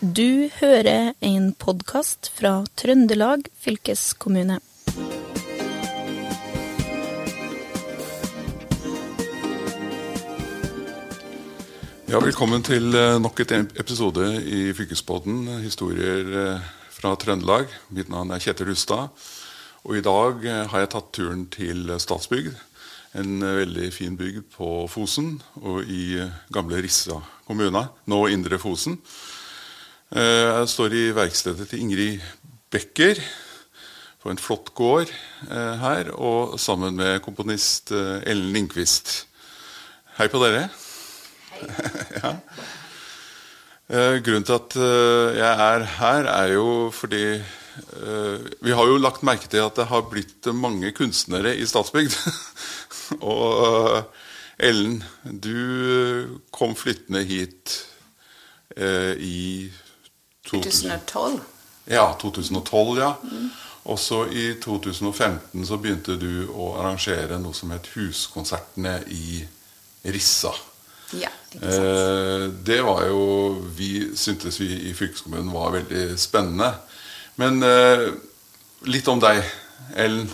Du hører en podkast fra Trøndelag fylkeskommune. Ja, velkommen til eh, nok et episode i Fylkespodden, historier eh, fra Trøndelag. Mitt navn er Kjetil Rustad. Og i dag eh, har jeg tatt turen til Statsbygd. En veldig fin bygd på Fosen og i gamle Rissa kommune, nå Indre Fosen. Eh, jeg står i verkstedet til Ingrid Becker på en flott gård eh, her, og sammen med komponist eh, Ellen Lindqvist. Hei på dere. Hei. ja. Grunnen til at jeg er her, er jo fordi vi har jo lagt merke til at det har blitt mange kunstnere i Statsbygd. og Ellen, du kom flyttende hit i 2012. Ja, 2012, ja. Mm. Også i 2015 så begynte du å arrangere noe som het Huskonsertene i Rissa. Ja, ikke sant. Eh, det var jo Vi syntes vi i fylkeskommunen var veldig spennende. Men eh, litt om deg, Ellen.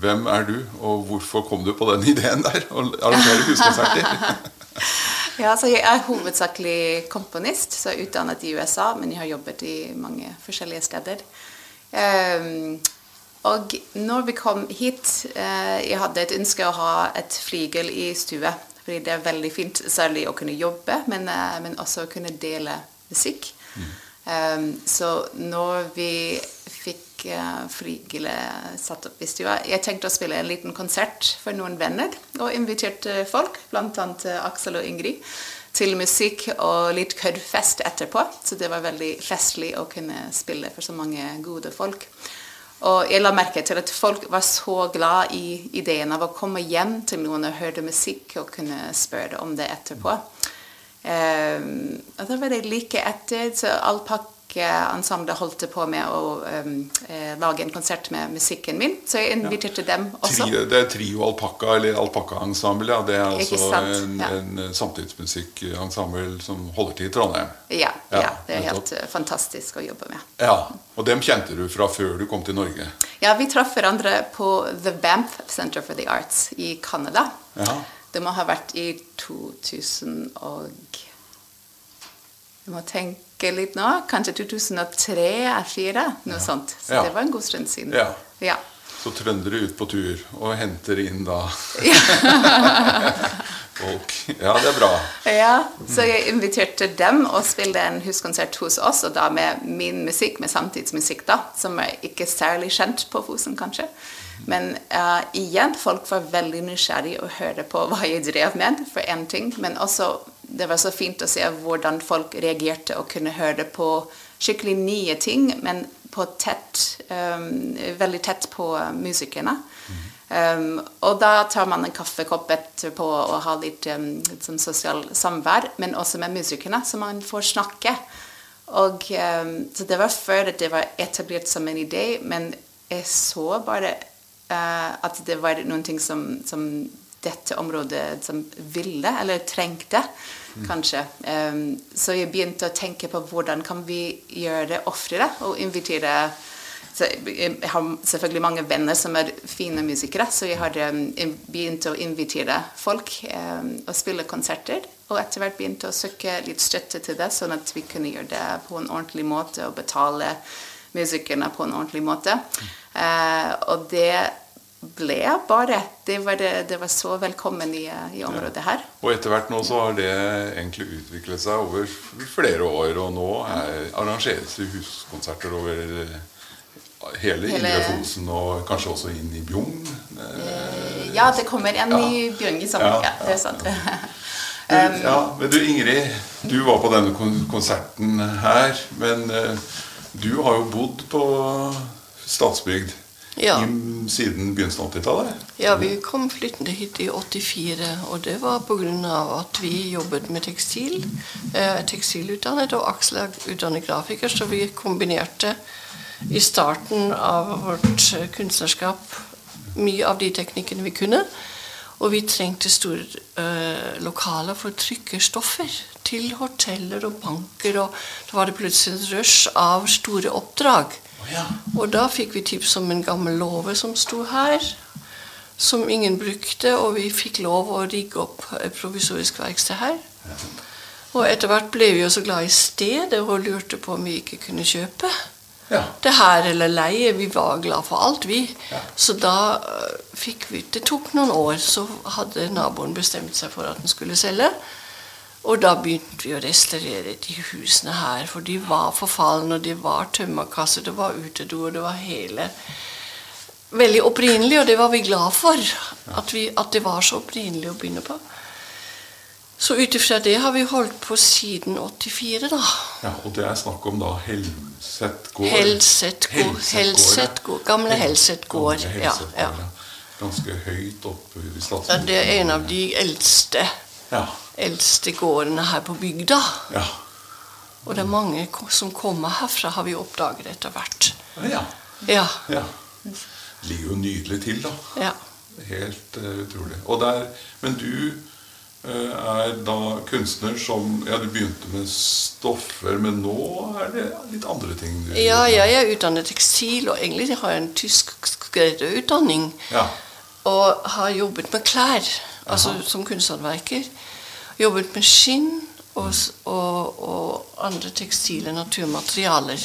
Hvem er du, og hvorfor kom du på den ideen der? Å arrangere huskonserter? Ja, så Jeg er hovedsakelig komponist, så jeg er utdannet i USA, men jeg har jobbet i mange forskjellige steder. Um, og når vi kom hit uh, Jeg hadde et ønske å ha et flygel i stue. Fordi det er veldig fint særlig å kunne jobbe, men, uh, men også å kunne dele musikk. Mm. Um, så når vi fikk uh, flygelet satt opp i stua Jeg tenkte å spille en liten konsert for noen venner, og inviterte folk, bl.a. Aksel og Ingrid, til musikk og litt køddfest etterpå. Så det var veldig festlig å kunne spille for så mange gode folk. Og jeg la merke til at folk var så glad i ideen av å komme hjem til noen og høre musikk og kunne spørre om det etterpå. Um, og da var det like etter, så alpakkeensemblet holdt på med å um, lage en konsert med musikken min, så jeg inviterte ja. dem også. Tri, det er Trio Alpakka, eller Alpakka-ensemble, ja. Det er altså en, ja. en samtidsmusikkensemble som holder til i Trondheim. Ja, ja, det er helt uh, fantastisk å jobbe med. Ja, Og dem kjente du fra før du kom til Norge? Ja, vi traff hverandre på The Banff Center for the Arts i Canada. Ja. Det må ha vært i 2000 og Jeg må tenke litt nå. Kanskje 2003-2004, noe ja. sånt. Så ja. det var en god stund siden. Ja. ja. Så trøndere ut på tur og henter inn da folk. Ja, det er bra. Ja, Så jeg inviterte dem å spille en huskonsert hos oss, og da med min musikk, med samtidsmusikk, da, som er ikke særlig kjent på Fosen, kanskje. Men uh, igjen, folk var veldig nysgjerrige å høre på hva jeg drev med, for én ting. Men også det var så fint å se hvordan folk reagerte og kunne høre på skikkelig nye ting, men tett, um, veldig tett på musikerne. Um, og da tar man en kaffekopp etterpå og har litt, um, litt sånn sosial samvær, men også med musikerne, så man får snakke. Og, så det var før det var etablert som en idé, men jeg så bare uh, at det var noen ting som, som, dette området som ville, eller trengte. Kanskje. Um, så jeg begynte å tenke på hvordan kan vi gjøre det oftere, og invitere så jeg har selvfølgelig mange venner som er fine musikere, så jeg har um, begynt å invitere folk um, og spille konserter. Og etter hvert begynte å søke litt støtte til det, sånn at vi kunne gjøre det på en ordentlig måte og betale musikerne på en ordentlig måte. Uh, og det ble bare Det var, det, det var så velkommen i, i området her. Ja. Og etter hvert nå så har det egentlig utviklet seg over flere år, og nå er, arrangeres det huskonserter over hele, hele Indre Fosen og kanskje også inn i Bjugn? Eh, ja, det kommer en ja. i Bjugn i sommer. Ja, ja, det er sant. Men, ja, men du Ingrid, du var på denne konserten her. Men uh, du har jo bodd på Statsbygd ja. I, siden begynnelsen av 80-tallet? Ja, vi kom flyttende hit i 84. Og det var pga. at vi jobbet med tekstil. Eh, tekstilutdannet, og Aksel er utdannet grafiker, så vi kombinerte i starten av vårt kunstnerskap mye av de teknikkene vi kunne. Og vi trengte store eh, lokaler for å trykke stoffer til hoteller og banker. Og da var det plutselig en rush av store oppdrag. Og da fikk vi tips om en gammel låve som sto her, som ingen brukte. Og vi fikk lov å rigge opp et provisorisk verksted her. Og etter hvert ble vi jo så glad i stedet og lurte på om vi ikke kunne kjøpe Ja. det her eller leie. Vi var glad for alt, vi. Ja. Så da øh, fikk vi Det tok noen år, så hadde naboen bestemt seg for at den skulle selge. Og da begynte vi å restaurere de husene her, for de var forfalne, og de var tømmerkasser, det var utedo, og det var hele Veldig opprinnelig, og det var vi glad for. At, vi, at det var så opprinnelig å begynne på. Så ut ifra det har vi holdt på siden 84, da. Ja, og det er snakk om da Helset gård. Helset gård. Helset gård. Gamle Helset gård. Ja, ja. Ganske høyt oppe i Ja, det er en av de eldste, Ja. Eldste gårdene her på bygda. Ja. Og det er mange som kommer herfra, har vi oppdaget etter hvert. ja. Ja. ja. Ligger jo nydelig til, da. ja. Helt uh, utrolig. Der, men du uh, er da kunstner som Ja, du begynte med stoffer, men nå er det litt andre ting du Ja, jeg er utdannet tekstil, og egentlig har jeg en tysk skredderutdanning. Ja. Og har jobbet med klær, altså Aha. som kunsthåndverker. Jobbet med skinn og, og, og andre tekstile naturmaterialer.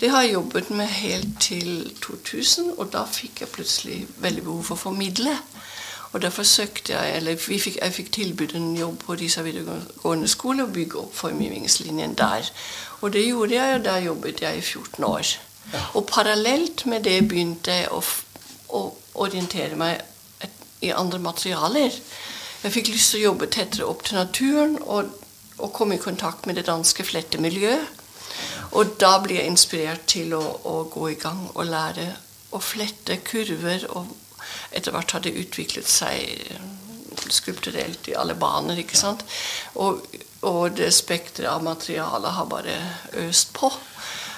Det har jeg jobbet med helt til 2000, og da fikk jeg plutselig veldig behov for å formidle. Og derfor søkte jeg, eller vi fikk, jeg fikk tilbud en jobb på Risa videregående skole og bygge opp formgivningslinjen der. Og det gjorde jeg, og der jobbet jeg i 14 år. Og parallelt med det begynte jeg å, å orientere meg i andre materialer. Jeg fikk lyst til å jobbe tettere opp til naturen og, og komme i kontakt med det danske flettemiljøet. Og da ble jeg inspirert til å, å gå i gang og lære å flette kurver. Og etter hvert har det utviklet seg eh, skulpturelt i alle baner. ikke sant? Og, og det spekteret av materialet har bare øst på.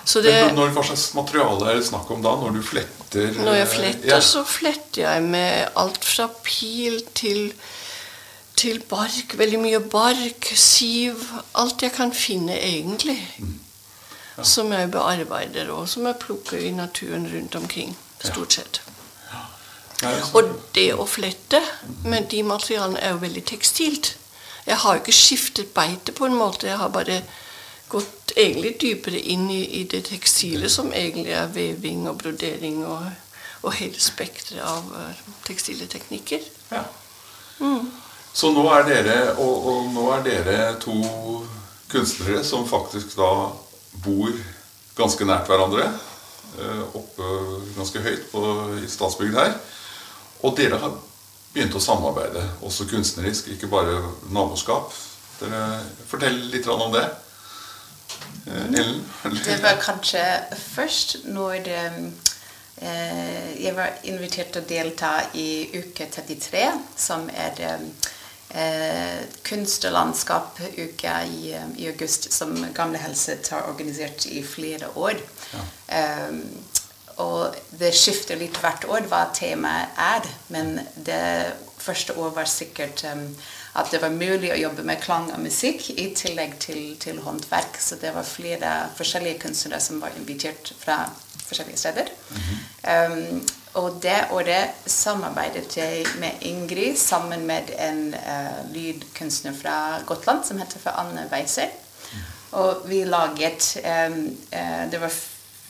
Så det, Men når, hva slags materiale er det snakk om da? Når du fletter når jeg eh, fletter, ja. så fletter jeg med alt fra pil til, til bark. Veldig mye bark, siv. Alt jeg kan finne, egentlig. Som jeg bearbeider, og som jeg plukker i naturen rundt omkring. Stort sett. Og det å flette med de materialene er jo veldig tekstilt. Jeg har jo ikke skiftet beite på en måte. Jeg har bare gått egentlig dypere inn i, i det tekstile, som egentlig er veving og brodering og, og hele spekteret av eh, tekstile teknikker. Ja. Så nå er dere og, og nå er dere to kunstnere som faktisk da bor ganske nært hverandre. eh, Oppe ganske høyt på, i Statsbygd her. Og dere har begynt å samarbeide, også kunstnerisk, ikke bare naboskap. Dere, Fortell litt om det. Eh, Ellen? Det var kanskje først når det, eh, jeg var invitert til å delta i uke 33, som er eh, kunst- og landskap-uke i, i august, som Gamle Helset har organisert i flere år. Eh, og det skifter litt hvert år hva temaet er, men det første år var sikkert um, at det var mulig å jobbe med klang og musikk i tillegg til, til håndverk. Så det var flere forskjellige kunstnere som var invitert fra forskjellige steder. um, og det året samarbeidet jeg med Ingrid sammen med en uh, lydkunstner fra Gotland som heter for Anne Weiser. Og vi laget um, uh, Det var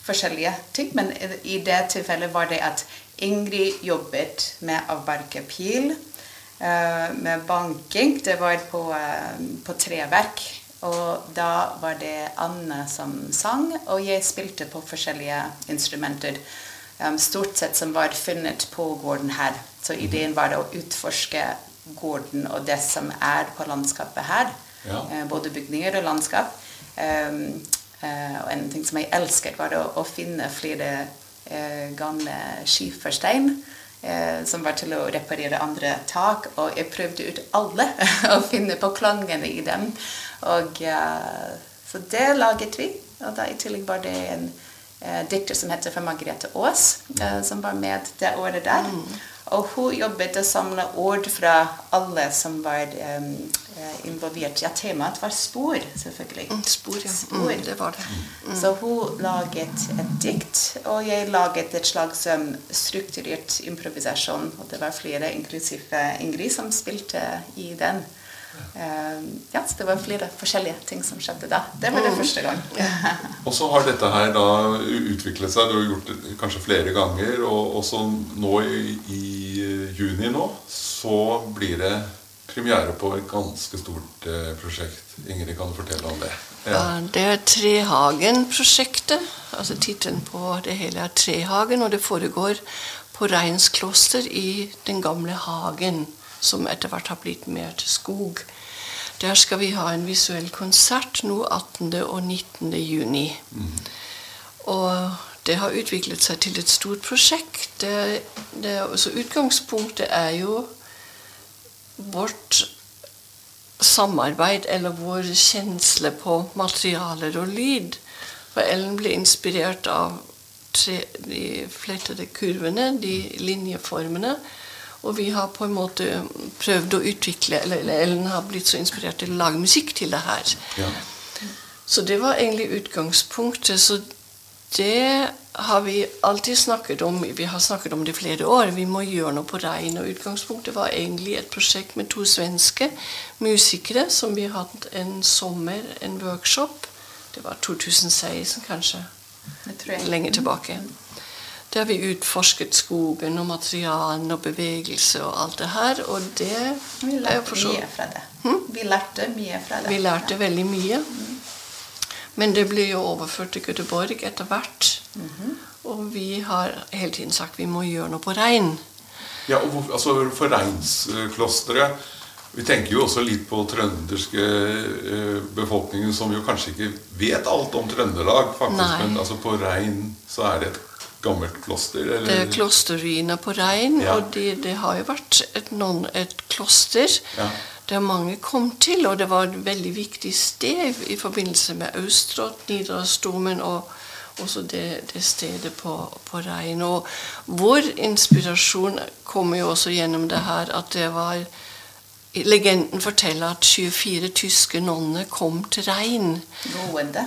forskjellige ting, men i- det tilfellet var det at Ingrid jobbet med å barke pil, eh, med banking. Det var på, på treverk. Og da var det Anne som sang, og jeg spilte på forskjellige instrumenter. Um, stort sett som var funnet på gården her. Så ideen var å utforske gården og det som er på landskapet her. Ja. Eh, både bygninger og landskap. Um, uh, og en ting som jeg elsket, var å, å finne flere uh, gamle skiferstein eh, som var til å reparere andre tak. Og jeg prøvde ut alle å finne på klangene i dem. Og eh, Så det laget vi. Og da i tillegg var det en dikter som heter for Margrethe Aas, eh, som var med det året der. Og hun jobbet å samle ord fra alle som var um, involvert. Ja, temaet var spor, selvfølgelig. Mm, spor, ja. Spor. Mm, det var det. Mm. Så hun laget et dikt, og jeg laget et slags um, strukturert improvisasjon. Og det var flere, inklusiv Ingrid, som spilte i den. Um, ja, så det var flere forskjellige ting som skjedde da. Det var det første gang. og så har dette her da utviklet seg. Du har gjort det kanskje flere ganger. Og også nå i, i juni nå så blir det premiere på et ganske stort eh, prosjekt. Ingrid, kan du fortelle om det? Ja. Det er Trehagen-prosjektet. altså Tittelen på det hele er Trehagen, og det foregår på Reinskloster i den gamle hagen, som etter hvert har blitt mer til skog. Der skal vi ha en visuell konsert nå 18. og 19. juni. Mm. Og det har utviklet seg til et stort prosjekt. Det, det, så utgangspunktet er jo vårt samarbeid eller vår kjensle på materialer og lyd. For Ellen ble inspirert av tre, de flettede kurvene, de linjeformene. Og vi har på en måte prøvd å utvikle Eller Ellen har blitt så inspirert til å lage musikk til det her. Ja. Så det var egentlig utgangspunktet. Så det har vi alltid snakket om. Vi har snakket om det i flere år. Vi må gjøre noe på regn. Og utgangspunktet var egentlig et prosjekt med to svenske musikere som vi hadde en sommer, en workshop. Det var 2016, kanskje. Lenge tilbake. Der vi utforsket skogen og materialene og bevegelse og alt det her. Og det Vi lærte mye fra det. Hm? Vi lærte mye fra det. Vi lærte ja. veldig mye. Mm. Men det ble jo overført til Göteborg etter hvert. Mm -hmm. Og vi har hele tiden sagt vi må gjøre noe på Rein. Ja, og altså For Reinsklosteret Vi tenker jo også litt på trønderske eh, befolkningen, som jo kanskje ikke vet alt om Trøndelag. faktisk, Nei. Men altså på Rein så er det et gammelt kloster? Eller? Det er klosterruiner på Rein, ja. og det, det, har jo vært et, noen, et kloster. Ja der mange kom til, og det var et veldig viktig sted i forbindelse med Austrått, Nidarosdomen og også det, det stedet på, på Rein. Og vår inspirasjon kommer jo også gjennom det her at det var Legenden forteller at 24 tyske nonner kom til Rein. Gående.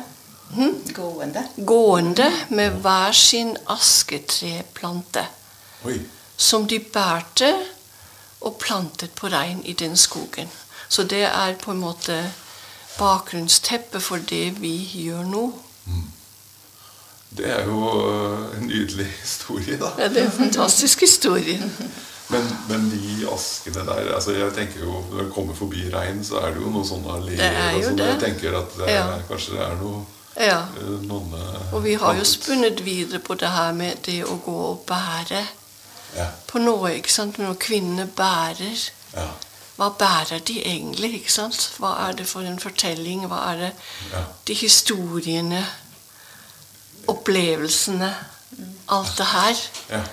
Hmm? Gående. Gående med hver sin asketreplante. Oi. Som de bærte og plantet på rein i den skogen. Så det er på en måte bakgrunnsteppet for det vi gjør nå. Mm. Det er jo øh, en nydelig historie, da. Ja, det er en fantastisk historie. Men, men, de askene der altså jeg tenker jo, Når du kommer forbi rein, så er det jo noen sånne alleer. og det. Jeg tenker at det er, ja. kanskje det er noe ja. Nonne, Og vi har jo spunnet videre på det her med det å gå og bære ja. på noe. ikke sant? Når kvinnene bærer. Ja. Hva bærer de egentlig? ikke sant? Hva er det for en fortelling? Hva er det ja. De historiene, opplevelsene, alt det her. Ja.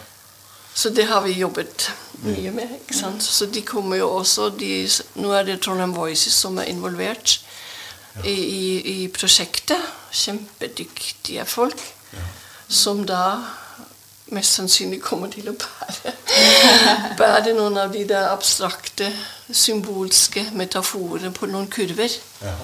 Så det har vi jobbet mye med. ikke sant? Så de kommer jo også de, Nå er det Trondheim Voices som er involvert i, i, i prosjektet. Kjempedyktige folk. Som da mest sannsynlig kommer til å bære, bære noen av de der abstrakte, symbolske metaforene på noen kurver. Ja.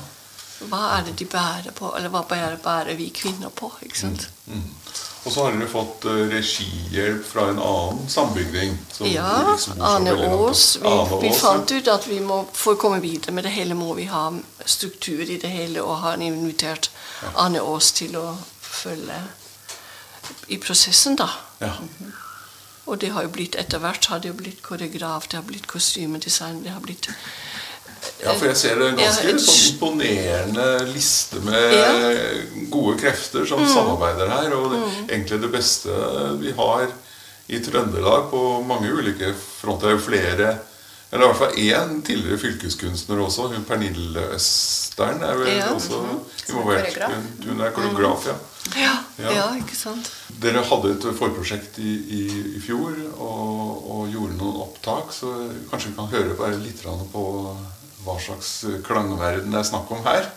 Hva er det de bærer på, eller hva bærer, bærer vi kvinner på? ikke sant? Mm, mm. Og så har dere fått uh, regihjelp fra en annen sambygding. ja, Ane Aas. Vi, vi, fant ut at vi må, for å komme videre med det hele, må vi ha struktur i det hele, og har invitert ja. Ane Aas til å følge i prosessen, da. Ja. Og det har jo blitt etter hvert har det jo blitt koreograf, det har blitt kostymedesign, det har blitt ja, for jeg ser det en ganske ja, sånn imponerende liste med ja. gode krefter som mm. samarbeider her. Og det, mm. egentlig det beste vi har i Trøndelag på mange ulike fronter. Det er jo flere eller i hvert fall én tidligere fylkeskunstner også. Hun Pernille Østern er vel ja. også mm involvert. Hun, hun, er koreograf, ja. ja. Ja. ja. ikke sant. Dere hadde et forprosjekt i, i, i fjor og, og, gjorde noen opptak, så kanskje vi kan høre bare litt på hva slags klangverden det er snakk om her.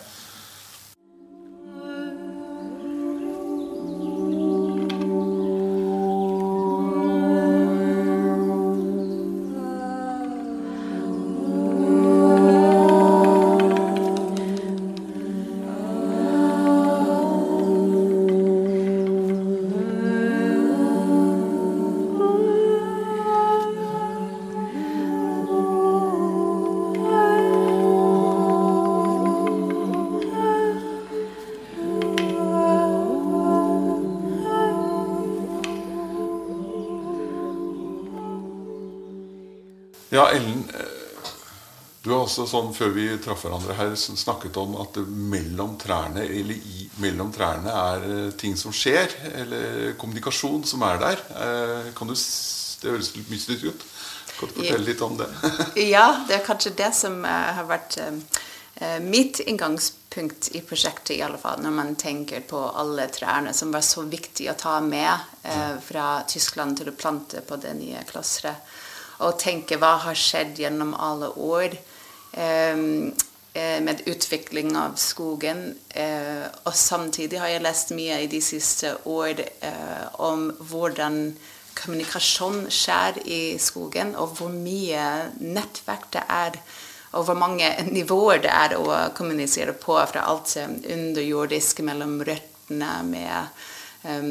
Også sånn før vi traff hverandre her snakket om at mellom trærne eller i, mellom trærne er eh, ting som skjer, eller kommunikasjon som er der. Eh, Kan du, det høres litt mystisk ut. Kan du fortelle litt om det? Ja, det er kanskje det som eh, har vært mitt inngangspunkt i prosjektet, i alle fall, når man tenker på alle trærne som var så viktig å ta med eh, fra Tyskland til å plante på det nye klosteret. Og tenke hva har skjedd gjennom alle år med utvikling av skogen. Eh, og samtidig har jeg lest mye i de siste år eh, om hvordan kommunikasjon skjer i skogen, og hvor mye nettverk det er, og hvor mange nivåer det er å kommunisere på, fra alt eh, underjordisk mellom røttene med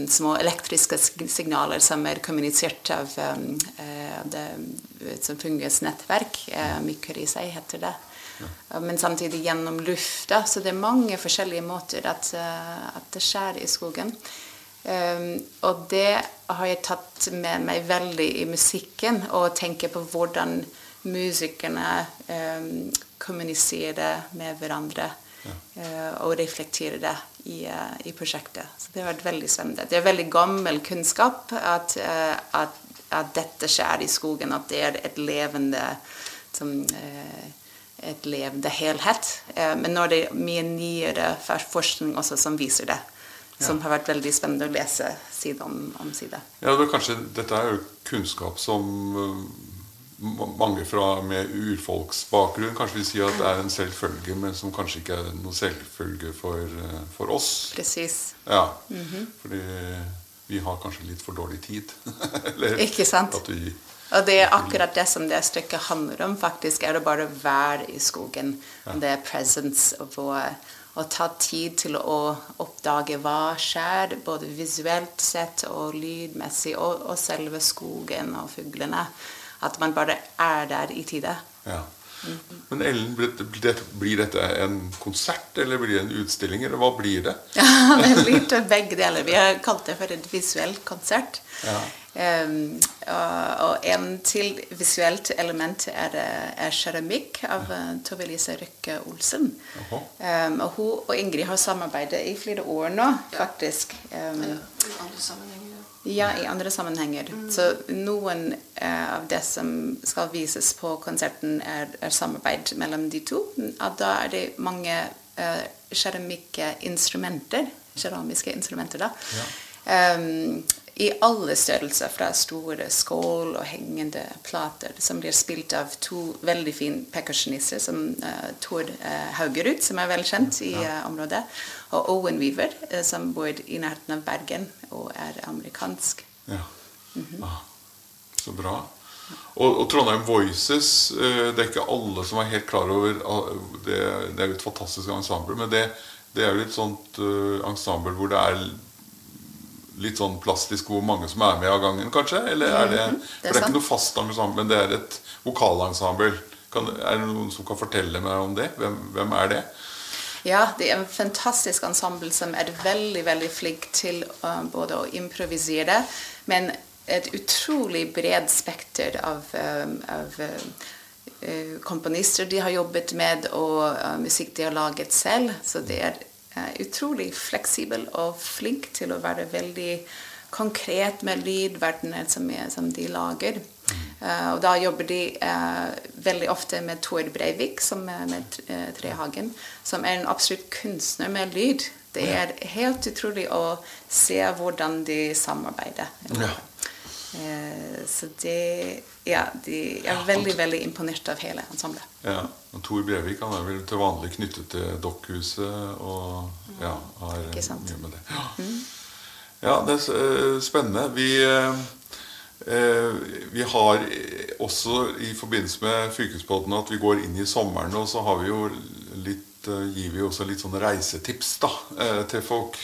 små elektriske signaler som er kommunisert av um, eh, det som fungeres nettverk, uh, seg heter det. Men samtidig gjennom lufta, så det er mange forskjellige måter at, uh, at det skjer i skogen. Um, og det har jeg tatt med meg veldig i musikken, og tenker på hvordan musikerne um, kommuniserer med hverandre. Eh, og reflektere det i, eh, i prosjektet. Så det har vært veldig spennende. Det er veldig gammel kunnskap at, eh, at, at dette skjer i skogen, at det er et levende som, et levende helhet. Men nå er det mye nyere forskning også som viser det. Som har vært veldig spennende å lese side om, om side. Ja, det kanskje, Dette er jo kunnskap som mange fra med urfolksbakgrunn kanskje vil si at det er en selvfølge, men som kanskje ikke er noe selvfølge for, eh, for oss. Presis. Ja, Fordi vi har kanskje litt for dårlig tid. Eller Ikke sant? Vi, Og det er akkurat det som det stykket handler om, faktisk. Er det bare å være i skogen. Det er presence. Og å ta tid til å oppdage hva skjer, både visuelt sett og lydmessig, og, og selve skogen og fuglene. At man bare er der i tide. ja. Men Ellen, blir dette, en konsert, eller blir det en utstilling, eller hva blir det? Ja, det blir til begge deler. Vi har kalt det for et visuelt konsert. Ja. Um, og, og en til visuelt element er, eh, er keramikk av uh, Tove Lise Røkke Olsen. Um, og hun og Ingrid har samarbeidet i flere år nå, faktisk. Um, I andre sammenhenger. Ja, i andre sammenhenger. Så noen eh, av det som skal vises på konserten, er, er samarbeid mellom de to. Og da er det mange eh, keramikkeinstrumenter, keramiske instrumenter, da. Um, I alle størrelser, fra store skål og hengende plater, som blir spilt av to veldig fine percussionister, som uh, Tord uh, Haugerud, som er velkjent i uh, området, og Owen Weaver, uh, som bor i nærheten av Bergen og er amerikansk. Ja. ah, så bra. Og, og Trondheim Voices Det er ikke alle som er helt klar over ah, Det, det er jo et fantastisk ensemble, men det, det er jo et sånt ensemble hvor det er litt sånn plastisk hvor mange som er med av gangen, kanskje? Eller er det, Mhm, for det er ikke noe fast ensemble, men det er et vokalensemble. Kan, er det noen som kan fortelle meg om det? Hvem, hvem er det? Ja, det er en fantastisk ensemble som er veldig veldig flink til uh, både å improvisere, men et utrolig bred spekter av, um, av uh, komponister de har jobbet med, og uh, musikk de har laget selv. Så det er utrolig fleksibel og flink til å være veldig konkret med lydverdener som, er- som de lager. Uh, og da jobber de uh, veldig ofte med Tord Breivik, som er med uh, Trehagen, som er en absolutt kunstner med lyd. Det er helt utrolig å se hvordan de samarbeider. Ja. Uh, så det Ja, de er veldig, veldig imponert av hele ensemblet. Ja, og Tor Brevik han er vel til vanlig knyttet til Dokkhuset og ja, har mye med det. Ja, ja det er eh, spennende. Vi, eh, eh, vi har eh, også i forbindelse med fylkesbåten at vi går inn i sommeren, og så har vi jo litt eh, gir vi også litt sånne reisetips da, eh, til folk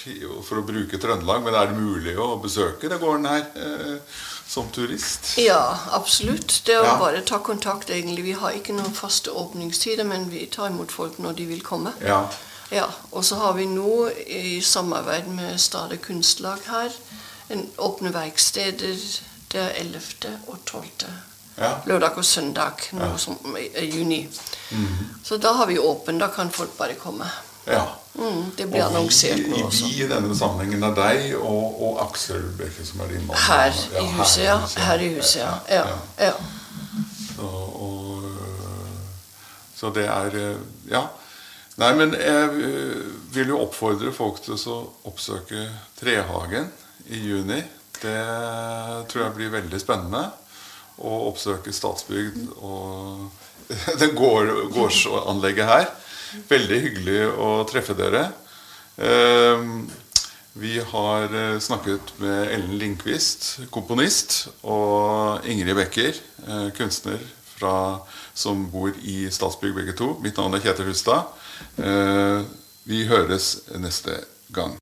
for å bruke Trøndelag. Men er det mulig å besøke den gården her eh, som turist? Ja, absolutt. Det er å Ja. bare ta kontakt, egentlig. Vi har ikke noen faste åpningstider, men vi tar imot folk når de vil komme. Ja. Ja, Og så har vi nå i samarbeid med Stade kunstlag her en åpne verksteder det 11. og 12. Ja. Lørdag og søndag nå som i juni. Så da har vi åpen. Da kan folk bare komme. Ja. Mm, det blir Og annonsert nå i- også. Vi i denne sammenhengen er deg og, og Aksel Bekke som er din mann. Her Ja, i huset, ja. Her i huset, ja. ja. ja. Så, og, så det er Ja. Nei, men jeg øh, vil jo oppfordre folk til å oppsøke Trehagen i juni. Det tror jeg blir veldig spennende. Å oppsøke Statsbygd og det gård, gårdsanlegget her. Veldig hyggelig å treffe dere. Ehm, vi har eh, snakket med Ellen Lindqvist, komponist, og Ingrid Becker, eh, kunstner fra, som bor i Statsbygg begge to. Mitt navn er Kjetil Hustad. Eh, Vi høres neste gang.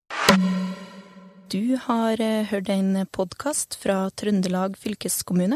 Du har hørt en podkast fra Trøndelag fylkeskommune.